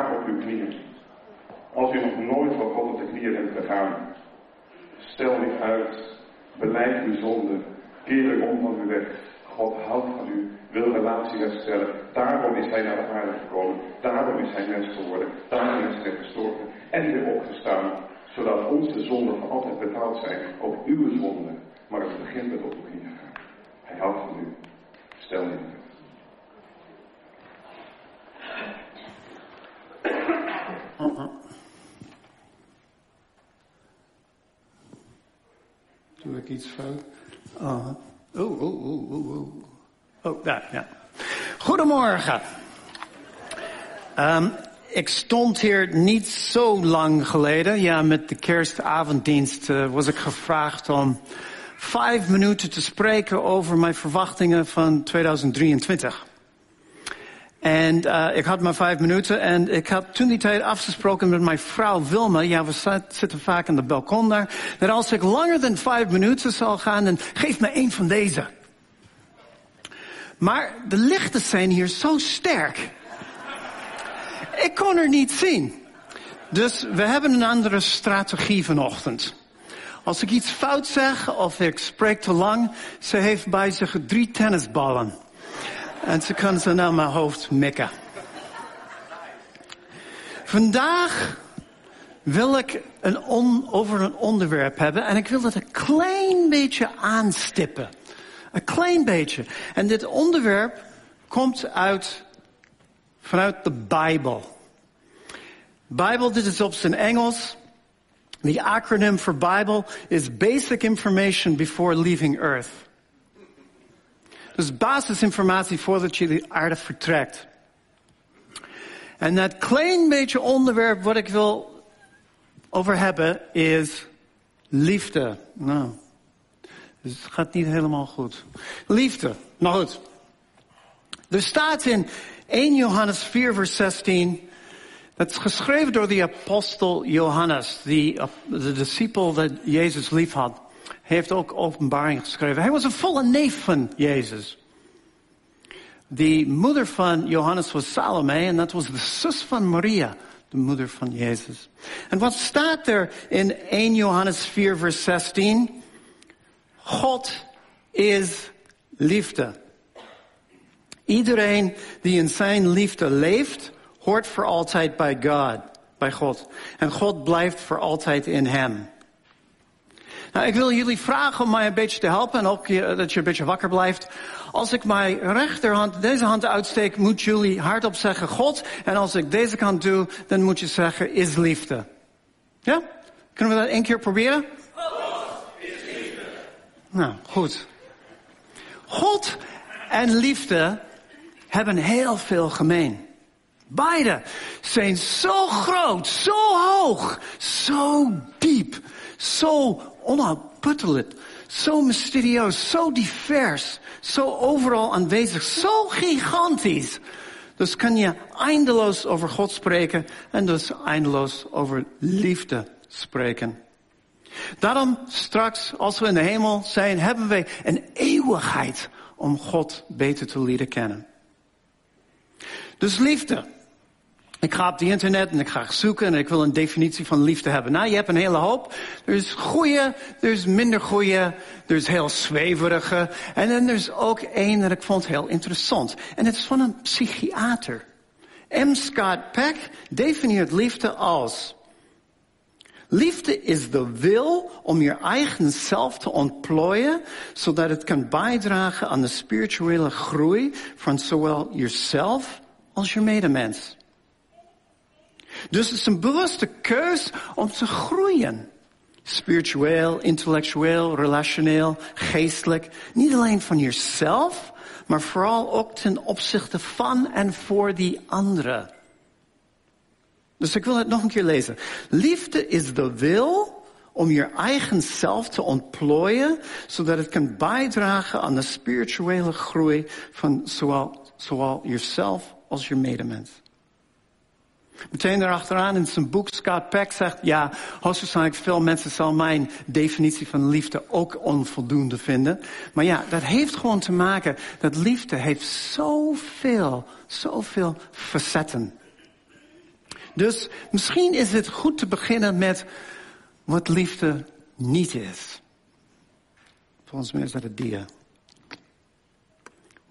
Op uw knieën. Als u nog nooit voor God op de knieën bent gegaan, stel niet uit, beleid uw zonde, keer u om van uw weg. God houdt van u, wil relatie herstellen. Daarom is hij naar de aarde gekomen. Daarom is hij mens geworden. Daarom is hij gestorven en weer opgestaan. Zodat onze zonden voor altijd betaald zijn. Ook uw zonden. Maar het begint met op uw knieën gaan. Hij houdt van u. Stel niet uit. Doe ik iets fout? Oh, oh, oh, oh, oh, oh. Oh, daar, ja. Goedemorgen. Um, ik stond hier niet zo lang geleden. Ja, met de kerstavonddienst uh, was ik gevraagd om vijf minuten te spreken over mijn verwachtingen van 2023. En uh, ik had maar vijf minuten en ik had toen die tijd afgesproken met mijn vrouw Wilma. Ja, we zitten vaak aan de balkon daar. Dat als ik langer dan vijf minuten zal gaan, dan geef me een van deze. Maar de lichten zijn hier zo sterk. Ik kon er niet zien. Dus we hebben een andere strategie vanochtend. Als ik iets fout zeg of ik spreek te lang, ze heeft bij zich drie tennisballen. En ze kan ze naar mijn hoofd mikken. Vandaag wil ik een on, over een onderwerp hebben en ik wil dat een klein beetje aanstippen. Een klein beetje. En dit onderwerp komt uit, vanuit de Bijbel. Bijbel, dit is op zijn Engels. The acronym for Bible is Basic Information Before Leaving Earth. Dus basisinformatie voordat je de aarde vertrekt. En dat klein beetje onderwerp wat ik wil over hebben is liefde. Nou, dus het gaat niet helemaal goed. Liefde. Nou goed. Er staat in 1 Johannes 4 vers 16. Dat is geschreven door de apostel Johannes, die, de discipel dat Jezus lief had. Heeft ook openbaring geschreven. Hij was een volle neef van Jezus. De moeder van Johannes was Salome en dat was de zus van Maria, de moeder van Jezus. En wat staat er in 1 Johannes 4 vers 16? God is liefde. Iedereen die in zijn liefde leeft, hoort voor altijd bij God, bij God. En God blijft voor altijd in hem. Nou, ik wil jullie vragen om mij een beetje te helpen en ook je, dat je een beetje wakker blijft. Als ik mijn rechterhand, deze hand uitsteek, moet jullie hardop zeggen God. En als ik deze kant doe, dan moet je zeggen is liefde. Ja? Kunnen we dat één keer proberen? God is liefde. Nou, goed. God en liefde hebben heel veel gemeen. Beide zijn zo groot, zo hoog, zo diep, zo onuitputtelijk, zo mysterieus, zo divers, zo overal aanwezig, zo gigantisch. Dus kan je eindeloos over God spreken en dus eindeloos over liefde spreken. Daarom straks, als we in de hemel zijn, hebben wij een eeuwigheid om God beter te leren kennen. Dus liefde. Ik ga op het internet en ik ga zoeken en ik wil een definitie van liefde hebben. Nou, je hebt een hele hoop. Er is goede, er is minder goede, er is heel zweverige. En dan er is ook één dat ik vond heel interessant. En het is van een psychiater. M. Scott Peck definieert liefde als... Liefde is de wil om je eigen zelf te ontplooien, zodat het kan bijdragen aan de spirituele groei van zowel jezelf als je medemens. Dus het is een bewuste keus om te groeien. Spiritueel, intellectueel, relationeel, geestelijk. Niet alleen van jezelf, maar vooral ook ten opzichte van en voor die anderen. Dus ik wil het nog een keer lezen. Liefde is de wil om je eigen zelf te ontplooien, zodat het kan bijdragen aan de spirituele groei van zowel, zowel jezelf als je medemens. Meteen erachteraan in zijn boek, Scott Peck zegt, ja, hoogstwaarschijnlijk veel mensen zal mijn definitie van liefde ook onvoldoende vinden. Maar ja, dat heeft gewoon te maken dat liefde heeft zoveel, zoveel facetten. Dus misschien is het goed te beginnen met wat liefde niet is. Volgens mij is dat het dia.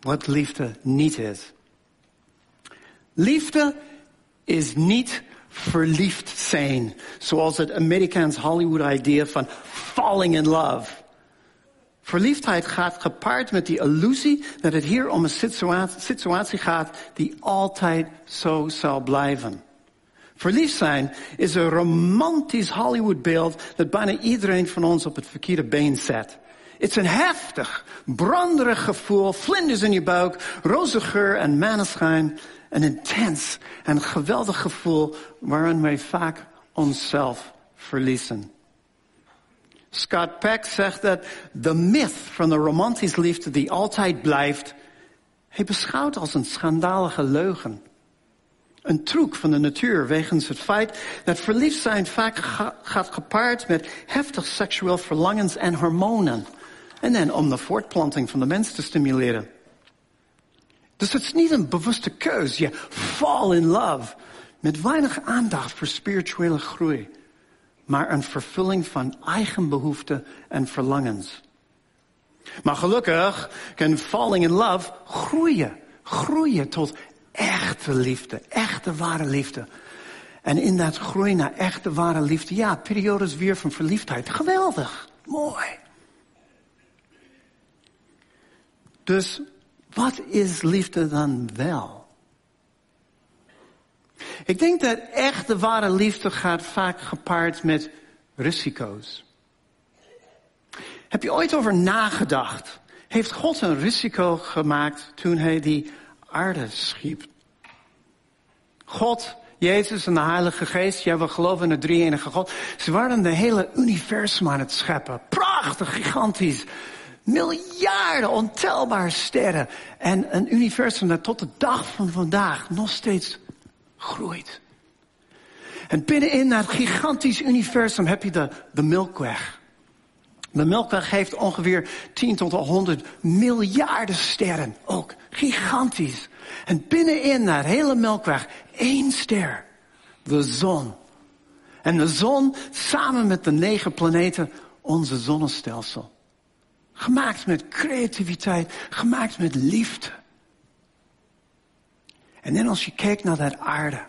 Wat liefde niet is. Liefde is niet verliefd zijn, zoals het Amerikaans Hollywood idee van falling in love. Verliefdheid gaat gepaard met die illusie dat het hier om een situatie, situatie gaat die altijd zo zal blijven. Verliefd zijn is een romantisch Hollywoodbeeld dat bijna iedereen van ons op het verkeerde been zet. Is een heftig, branderig gevoel, vlinders in je buik, roze geur en maneschijn. Een intens en geweldig gevoel waarin wij vaak onszelf verliezen. Scott Peck zegt dat de myth van de romantische liefde die altijd blijft, hij beschouwt als een schandalige leugen. Een truc van de natuur wegens het feit dat verliefd zijn vaak gaat gepaard met heftig seksueel verlangens en hormonen. En dan om de voortplanting van de mens te stimuleren. Dus het is niet een bewuste keuze. Je fall in love. Met weinig aandacht voor spirituele groei. Maar een vervulling van eigen behoeften en verlangens. Maar gelukkig kan falling in love groeien. Groeien tot echte liefde. Echte ware liefde. En in dat groei naar echte ware liefde. Ja, periodes weer van verliefdheid. Geweldig. Mooi. Dus wat is liefde dan wel? Ik denk dat echte ware liefde gaat vaak gepaard met risico's. Heb je ooit over nagedacht? Heeft God een risico gemaakt toen hij die aarde schiep? God, Jezus en de Heilige Geest, ja, we geloven in de drie enige God. Ze waren de hele universum aan het scheppen. Prachtig, gigantisch. Miljarden ontelbare sterren. En een universum dat tot de dag van vandaag nog steeds groeit. En binnenin dat gigantisch universum heb je de, de Melkweg. De Melkweg heeft ongeveer 10 tot 100 miljarden sterren. Ook gigantisch. En binnenin dat hele Melkweg één ster. De zon. En de zon samen met de negen planeten onze zonnestelsel. Gemaakt met creativiteit, gemaakt met liefde. En dan als je kijkt naar dat aarde.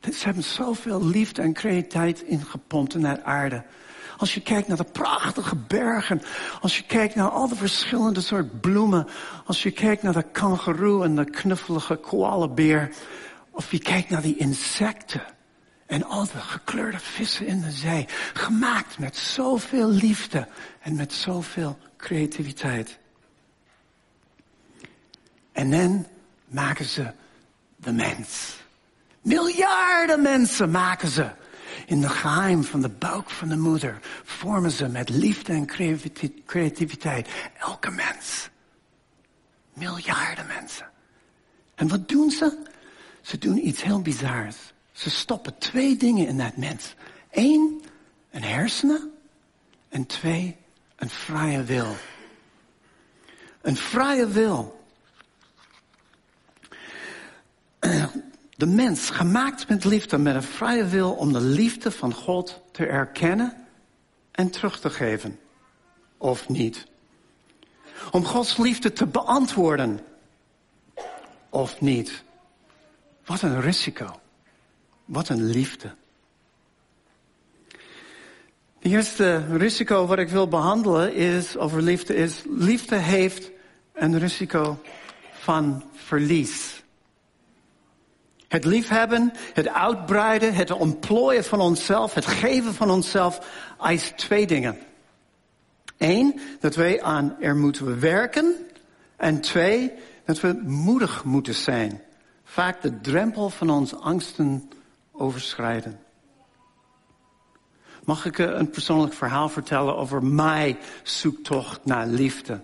Ze hebben zoveel liefde en creativiteit ingepompt in dat aarde. Als je kijkt naar de prachtige bergen. Als je kijkt naar al de verschillende soort bloemen. Als je kijkt naar de kangeroe en de knuffelige koalabeer. Of je kijkt naar die insecten. En al de gekleurde vissen in de zee. Gemaakt met zoveel liefde en met zoveel creativiteit. En dan maken ze de mens. Miljarden mensen maken ze. In de geheim van de buik van de moeder vormen ze met liefde en creativiteit elke mens. Miljarden mensen. En wat doen ze? Ze doen iets heel bizars. Ze stoppen twee dingen in dat mens. Eén, een hersenen. En twee, een vrije wil. Een vrije wil. De mens, gemaakt met liefde, met een vrije wil om de liefde van God te erkennen en terug te geven. Of niet. Om Gods liefde te beantwoorden. Of niet. Wat een risico. Wat een liefde. Het eerste risico wat ik wil behandelen is, over liefde is, liefde heeft een risico van verlies. Het liefhebben, het uitbreiden, het ontplooien van onszelf, het geven van onszelf eist twee dingen. Eén, dat wij aan er moeten werken. En twee, dat we moedig moeten zijn. Vaak de drempel van onze angsten overschrijden. Mag ik eh, een persoonlijk verhaal vertellen over mijn zoektocht naar liefde?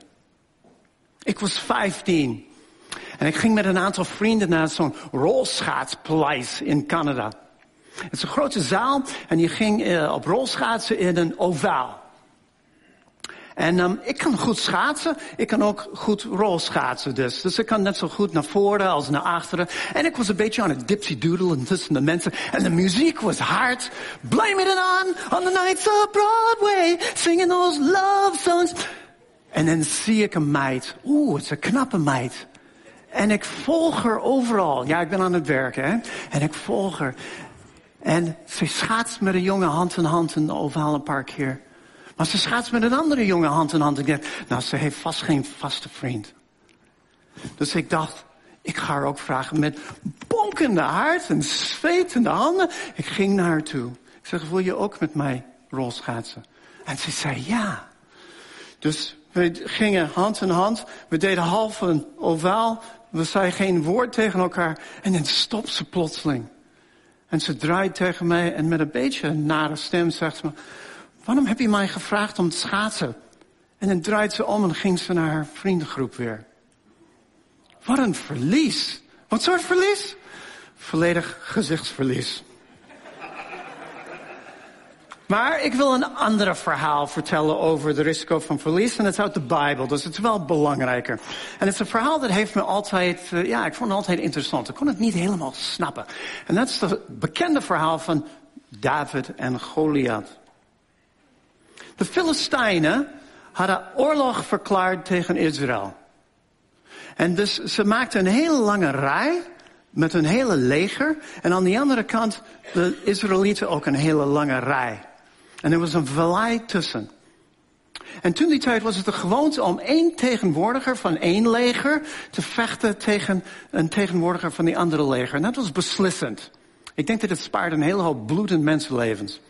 Ik was 15 en ik ging met een aantal vrienden naar zo'n rolschaatspaleis in Canada. Het is een grote zaal en je ging uh, op rolschaatsen in een ovaal. En um, ik kan goed schaatsen. Ik kan ook goed rolschaatsen dus. Dus ik kan net zo goed naar voren als naar achteren. En ik was een beetje aan het dipsy doodle tussen de mensen. En de muziek was hard. Blame it on, on the nights of Broadway. Singing those love songs. En dan zie ik een meid. Oeh, het is een knappe meid. En ik volg haar overal. Ja, ik ben aan het werken, hè. En ik volg haar. En ze schaatst met een jonge hand in hand in de ovaal een paar keer. Maar ze schaatst met een andere jonge hand in hand. Ik dacht, nou, ze heeft vast geen vaste vriend. Dus ik dacht, ik ga haar ook vragen met bonkende hart en zwetende handen. Ik ging naar haar toe. Ik zeg, wil je ook met mij rolschaatsen? En ze zei ja. Dus we gingen hand in hand. We deden half een ovaal. We zeiden geen woord tegen elkaar. En dan stopt ze plotseling. En ze draait tegen mij en met een beetje een nare stem zegt ze. Waarom heb je mij gevraagd om te schaatsen? En dan draait ze om en ging ze naar haar vriendengroep weer. Wat een verlies. Wat soort verlies? Volledig gezichtsverlies. Maar ik wil een ander verhaal vertellen over de risico van verlies. En het is uit de Bijbel, dus het is wel belangrijker. En het is een verhaal dat heeft me altijd, eh, ja, ik vond het altijd interessant. Ik kon het niet helemaal snappen. En dat is het bekende verhaal van David en Goliath. De Filistijnen hadden oorlog verklaard tegen Israël. En dus ze maakten een hele lange rij met een hele leger. En aan de andere kant de Israëlieten ook een hele lange rij. En er was een vallei tussen. En toen die tijd was het de gewoonte om één tegenwoordiger van één leger te vechten tegen een tegenwoordiger van die andere leger. En dat was beslissend. Ik denk dat het spaarde een hele hoop bloed en mensenlevens.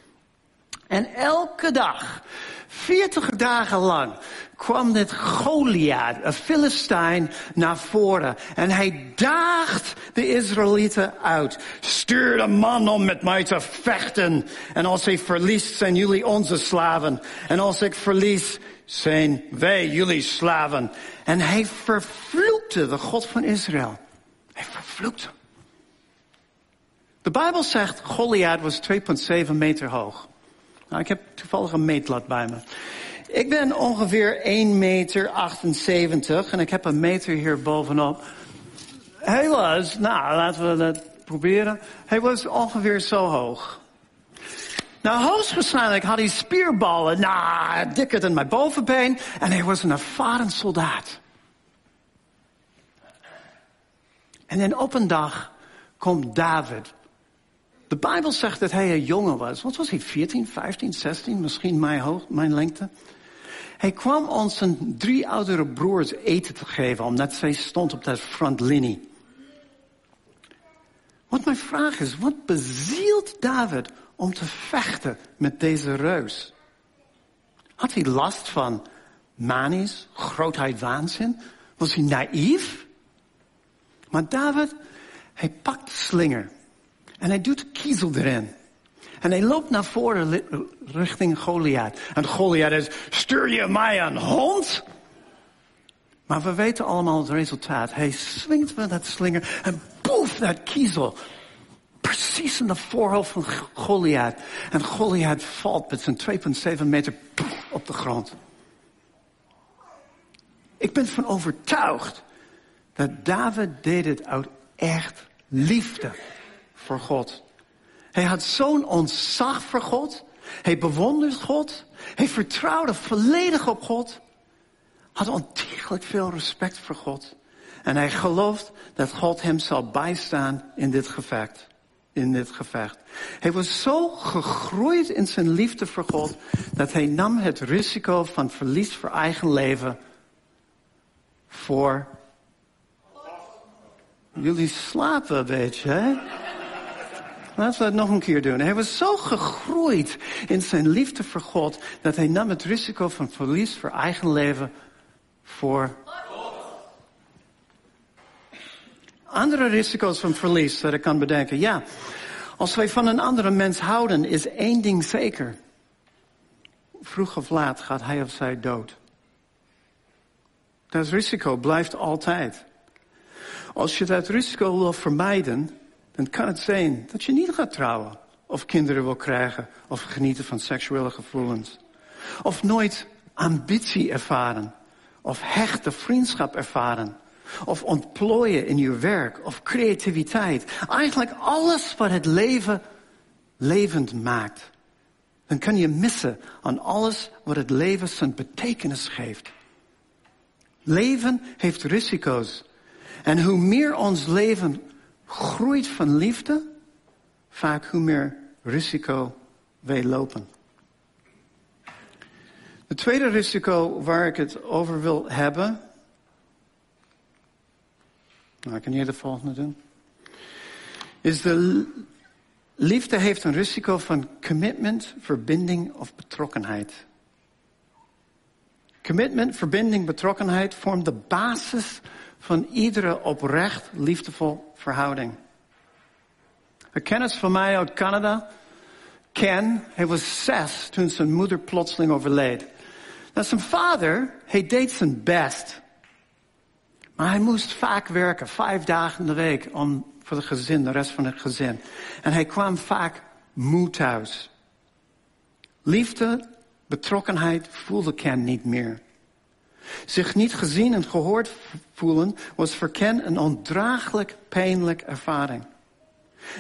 En elke dag, 40 dagen lang, kwam dit Goliath, een Filistijn, naar voren. En hij daagt de Israëlieten uit. Stuur de man om met mij te vechten. En als hij verliest, zijn jullie onze slaven. En als ik verlies, zijn wij jullie slaven. En hij vervloekte de God van Israël. Hij vervloekte De Bijbel zegt, Goliath was 2,7 meter hoog. Nou, ik heb toevallig een meetlat bij me. Ik ben ongeveer 1 meter 78 en ik heb een meter hier bovenop. Hij was, nou laten we dat proberen. Hij was ongeveer zo hoog. Nou, hoogstwaarschijnlijk had hij spierballen, nou, dikker dan mijn bovenbeen. En hij was een ervaren soldaat. En dan op een dag komt David de Bijbel zegt dat hij een jongen was. Wat was hij? 14, 15, 16, misschien mijn, hoog, mijn lengte. Hij kwam ons zijn drie oudere broers eten te geven, omdat zij stond op dat frontlinie. Wat mijn vraag is, wat bezielt David om te vechten met deze reus? Had hij last van manies, grootheid, waanzin? Was hij naïef? Maar David, hij pakt de slinger. En hij doet kiezel erin. En hij loopt naar voren richting Goliath. En Goliath is, stuur je mij een hond? Maar we weten allemaal het resultaat. Hij swingt met dat slinger en boef, dat kiezel. Precies in de voorhoofd van Goliath. En Goliath valt met zijn 2,7 meter op de grond. Ik ben van overtuigd dat David deed het uit echt liefde voor God. Hij had zo'n ontzag voor God. Hij bewondert God. Hij vertrouwde volledig op God. Had ontiegelijk veel respect voor God. En hij gelooft dat God hem zal bijstaan in dit gevecht. In dit gevecht. Hij was zo gegroeid in zijn liefde voor God dat hij nam het risico van verlies voor eigen leven voor. Jullie slapen een beetje, hè? Laten we het nog een keer doen. Hij was zo gegroeid in zijn liefde voor God dat hij nam het risico van verlies voor eigen leven voor. Andere risico's van verlies dat ik kan bedenken. Ja, als wij van een andere mens houden, is één ding zeker. Vroeg of laat gaat hij of zij dood. Dat risico blijft altijd. Als je dat risico wil vermijden, dan kan het zijn dat je niet gaat trouwen. Of kinderen wil krijgen. Of genieten van seksuele gevoelens. Of nooit ambitie ervaren. Of hechte vriendschap ervaren. Of ontplooien in je werk. Of creativiteit. Eigenlijk alles wat het leven levend maakt. Dan kan je missen aan alles wat het leven zijn betekenis geeft. Leven heeft risico's. En hoe meer ons leven groeit van liefde, vaak hoe meer risico wij lopen. Het tweede risico waar ik het over wil hebben. Nou, ik kan hier de volgende doen. Is de liefde heeft een risico van commitment, verbinding of betrokkenheid. Commitment, verbinding, betrokkenheid vormt de basis van iedere oprecht liefdevol verhouding. Een kennis van mij uit Canada, Ken, hij was zes toen zijn moeder plotseling overleed. Nou, zijn vader, hij deed zijn best. Maar hij moest vaak werken, vijf dagen in de week, om, voor het gezin, de rest van het gezin. En hij kwam vaak moe thuis. Liefde, betrokkenheid voelde Ken niet meer. Zich niet gezien en gehoord voelen was voor Ken een ondraaglijk pijnlijk ervaring.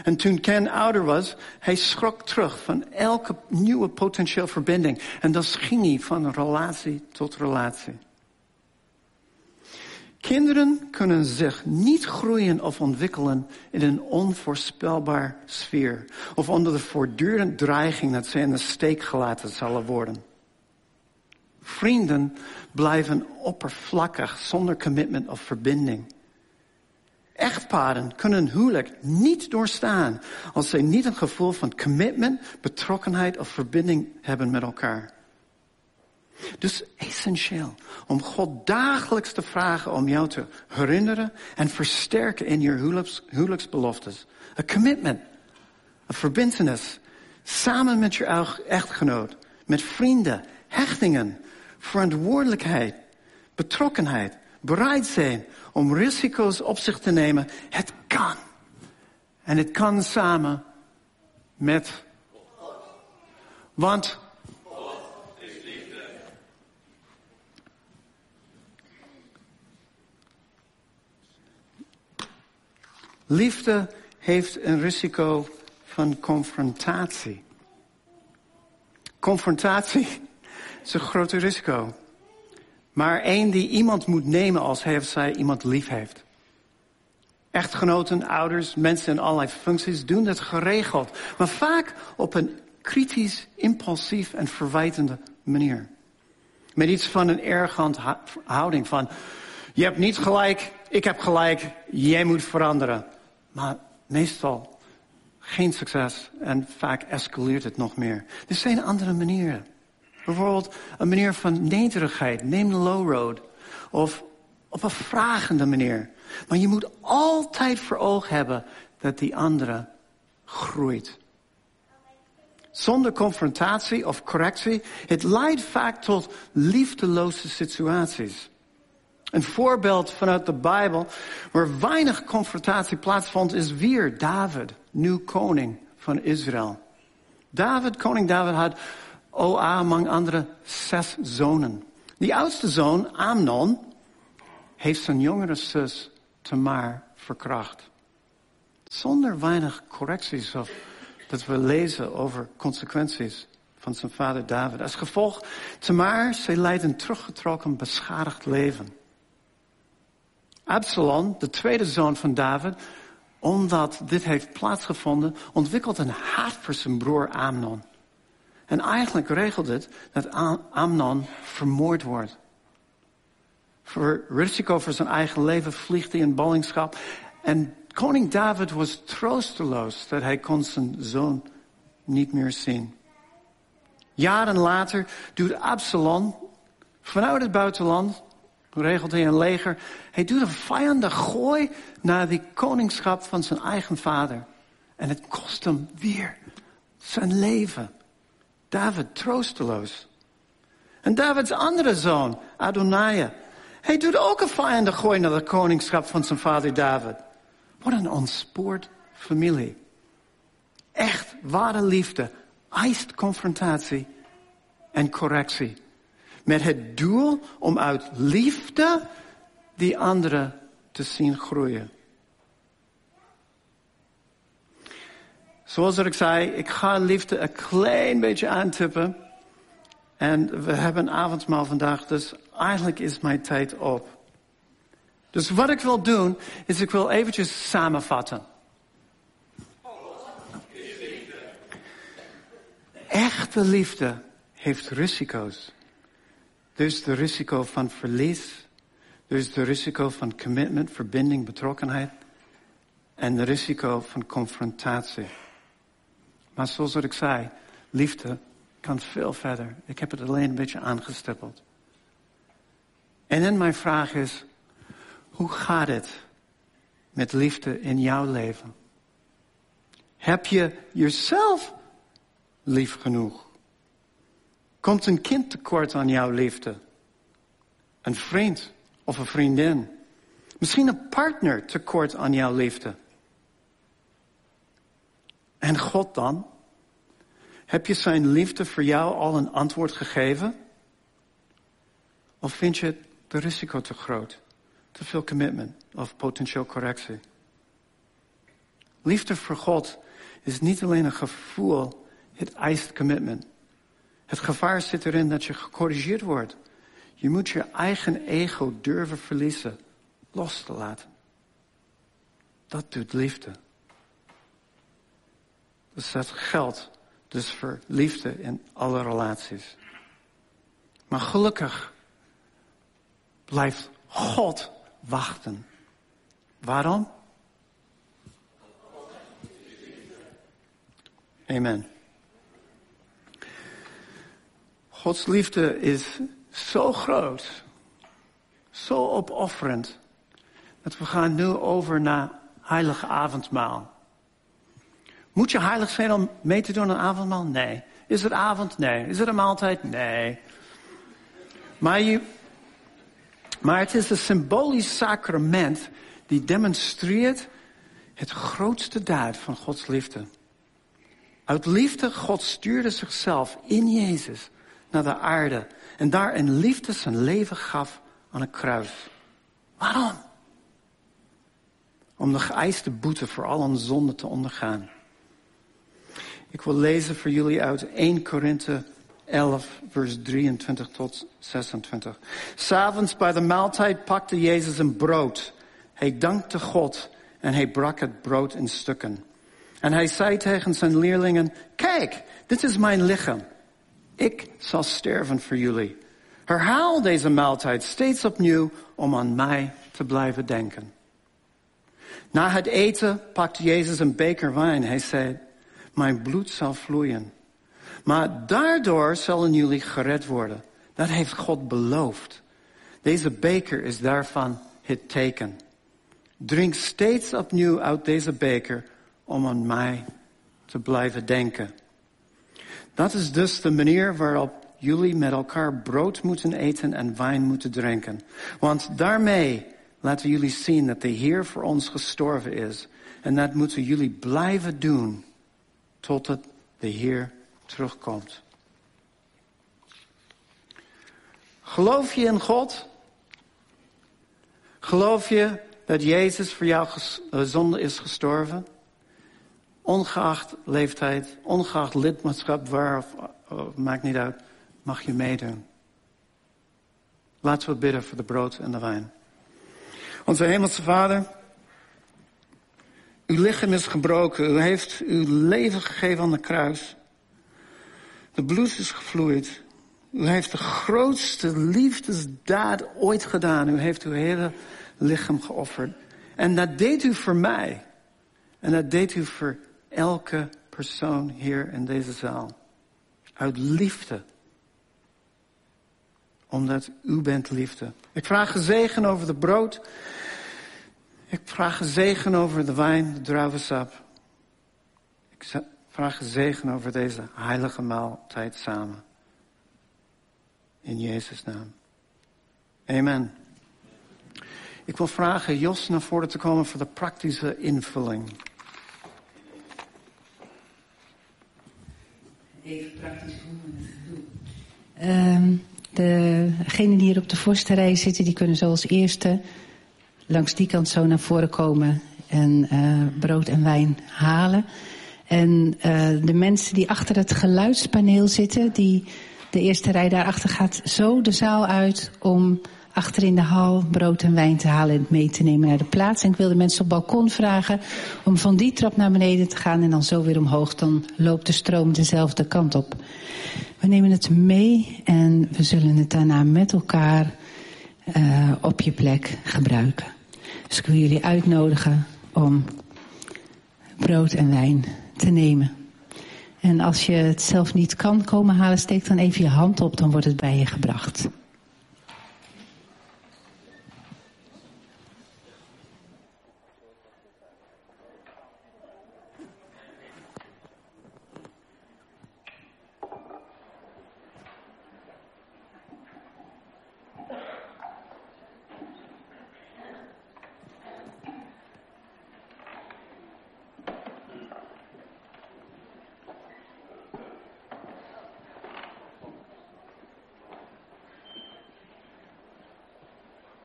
En toen Ken ouder was, hij schrok terug van elke nieuwe potentieel verbinding. En dan ging hij van relatie tot relatie. Kinderen kunnen zich niet groeien of ontwikkelen in een onvoorspelbaar sfeer. Of onder de voortdurende dreiging dat ze in de steek gelaten zullen worden. Vrienden blijven oppervlakkig zonder commitment of verbinding. Echtparen kunnen huwelijk niet doorstaan als zij niet een gevoel van commitment, betrokkenheid of verbinding hebben met elkaar. Dus essentieel om God dagelijks te vragen om jou te herinneren en versterken in je huwelijks, huwelijksbeloftes. Een commitment, een verbindenis, samen met je echtgenoot, met vrienden, hechtingen, verantwoordelijkheid, betrokkenheid, bereid zijn om risico's op zich te nemen. Het kan. En het kan samen met. Want. Liefde heeft een risico van confrontatie. Confrontatie is een groot risico. Maar één die iemand moet nemen als hij of zij iemand lief heeft. Echtgenoten, ouders, mensen in allerlei functies doen dat geregeld. Maar vaak op een kritisch, impulsief en verwijtende manier. Met iets van een ergant houding van... Je hebt niet gelijk, ik heb gelijk, jij moet veranderen. Maar meestal geen succes en vaak escaleert het nog meer. Er zijn andere manieren. Bijvoorbeeld een manier van nederigheid. Neem de low road. Of op een vragende manier. Maar je moet altijd voor ogen hebben dat die andere groeit. Zonder confrontatie of correctie, het leidt vaak tot liefdeloze situaties. Een voorbeeld vanuit de Bijbel waar weinig confrontatie plaatsvond is weer David, nieuw koning van Israël. David, koning David had Oa, among andere, zes zonen. Die oudste zoon, Amnon, heeft zijn jongere zus Tamar verkracht. Zonder weinig correcties of dat we lezen over consequenties van zijn vader David. Als gevolg, Tamar, zij leidt een teruggetrokken, beschadigd leven. Absalom, de tweede zoon van David, omdat dit heeft plaatsgevonden, ontwikkelt een haat voor zijn broer Amnon. En eigenlijk regelt het dat Amnon vermoord wordt. Voor risico voor zijn eigen leven vliegt hij in ballingschap. En koning David was troosteloos dat hij kon zijn zoon niet meer zien. Jaren later doet Absalom vanuit het buitenland, regelt hij een leger, hij doet een vijandig gooi naar die koningschap van zijn eigen vader. En het kost hem weer zijn leven. David troosteloos. En Davids andere zoon, Adonijah, hij doet ook een vijandig gooi naar de koningschap van zijn vader David. Wat een ontspoord familie. Echt ware liefde eist confrontatie en correctie. Met het doel om uit liefde die anderen te zien groeien. Zoals ik zei, ik ga liefde een klein beetje aantippen. En we hebben een avondmaal vandaag, dus eigenlijk is mijn tijd op. Dus wat ik wil doen, is ik wil eventjes samenvatten. Echte liefde heeft risico's. Er is de risico van verlies. Er is de risico van commitment, verbinding, betrokkenheid. En de risico van confrontatie. Maar zoals ik zei, liefde kan veel verder. Ik heb het alleen een beetje aangestippeld. En dan mijn vraag is, hoe gaat het met liefde in jouw leven? Heb je jezelf lief genoeg? Komt een kind tekort aan jouw liefde? Een vriend of een vriendin? Misschien een partner tekort aan jouw liefde? En God dan? Heb je zijn liefde voor jou al een antwoord gegeven? Of vind je het risico te groot? Te veel commitment of potentieel correctie? Liefde voor God is niet alleen een gevoel, het eist commitment. Het gevaar zit erin dat je gecorrigeerd wordt. Je moet je eigen ego durven verliezen, los te laten. Dat doet liefde. Dus dat geldt dus voor liefde in alle relaties. Maar gelukkig blijft God wachten. Waarom? Amen. Gods liefde is zo groot, zo opofferend, dat we gaan nu over naar heilige avondmaal. Moet je heilig zijn om mee te doen aan avondmaal? Nee. Is het avond? Nee. Is het een maaltijd? Nee. Maar, je, maar het is een symbolisch sacrament die demonstreert het grootste daad van Gods liefde. Uit liefde God stuurde zichzelf in Jezus naar de aarde en daar in liefde zijn leven gaf aan een kruis. Waarom? Om de geëiste boete voor al onze zonden te ondergaan. Ik wil lezen voor jullie uit 1 Korinthe 11, vers 23 tot 26. S'avonds bij de maaltijd pakte Jezus een brood. Hij dankte God en hij brak het brood in stukken. En hij zei tegen zijn leerlingen, kijk, dit is mijn lichaam. Ik zal sterven voor jullie. Herhaal deze maaltijd steeds opnieuw om aan mij te blijven denken. Na het eten pakte Jezus een beker wijn. Hij zei, mijn bloed zal vloeien. Maar daardoor zullen jullie gered worden. Dat heeft God beloofd. Deze beker is daarvan het teken. Drink steeds opnieuw uit deze beker om aan mij te blijven denken. Dat is dus de manier waarop jullie met elkaar brood moeten eten en wijn moeten drinken. Want daarmee laten jullie zien dat de Heer voor ons gestorven is. En dat moeten jullie blijven doen totdat de Heer terugkomt. Geloof je in God? Geloof je dat Jezus voor jouw eh, zonde is gestorven? Ongeacht leeftijd, ongeacht lidmaatschap, waar of, maakt niet uit, mag je meedoen. Laten we bidden voor de brood en de wijn. Onze hemelse Vader, uw lichaam is gebroken. U heeft uw leven gegeven aan de kruis. De bloed is gevloeid. U heeft de grootste liefdesdaad ooit gedaan. U heeft uw hele lichaam geofferd. En dat deed u voor mij. En dat deed u voor elke persoon hier in deze zaal. Uit liefde. Omdat u bent liefde. Ik vraag een zegen over de brood ik vraag een zegen over de wijn, de druivensap. Ik vraag een zegen over deze heilige maaltijd samen. In Jezus' naam. Amen. Ik wil vragen Jos naar voren te komen voor de praktische invulling. Even praktisch hoe we het doen. Um, Degenen die hier op de voorste rij zitten, die kunnen zoals eerste langs die kant zo naar voren komen en uh, brood en wijn halen. En uh, de mensen die achter het geluidspaneel zitten, die de eerste rij daarachter gaat zo de zaal uit om achter in de hal brood en wijn te halen en mee te nemen naar de plaats. En ik wil de mensen op balkon vragen om van die trap naar beneden te gaan en dan zo weer omhoog. Dan loopt de stroom dezelfde kant op. We nemen het mee en we zullen het daarna met elkaar uh, op je plek gebruiken. Dus ik wil jullie uitnodigen om brood en wijn te nemen. En als je het zelf niet kan komen halen, steek dan even je hand op, dan wordt het bij je gebracht.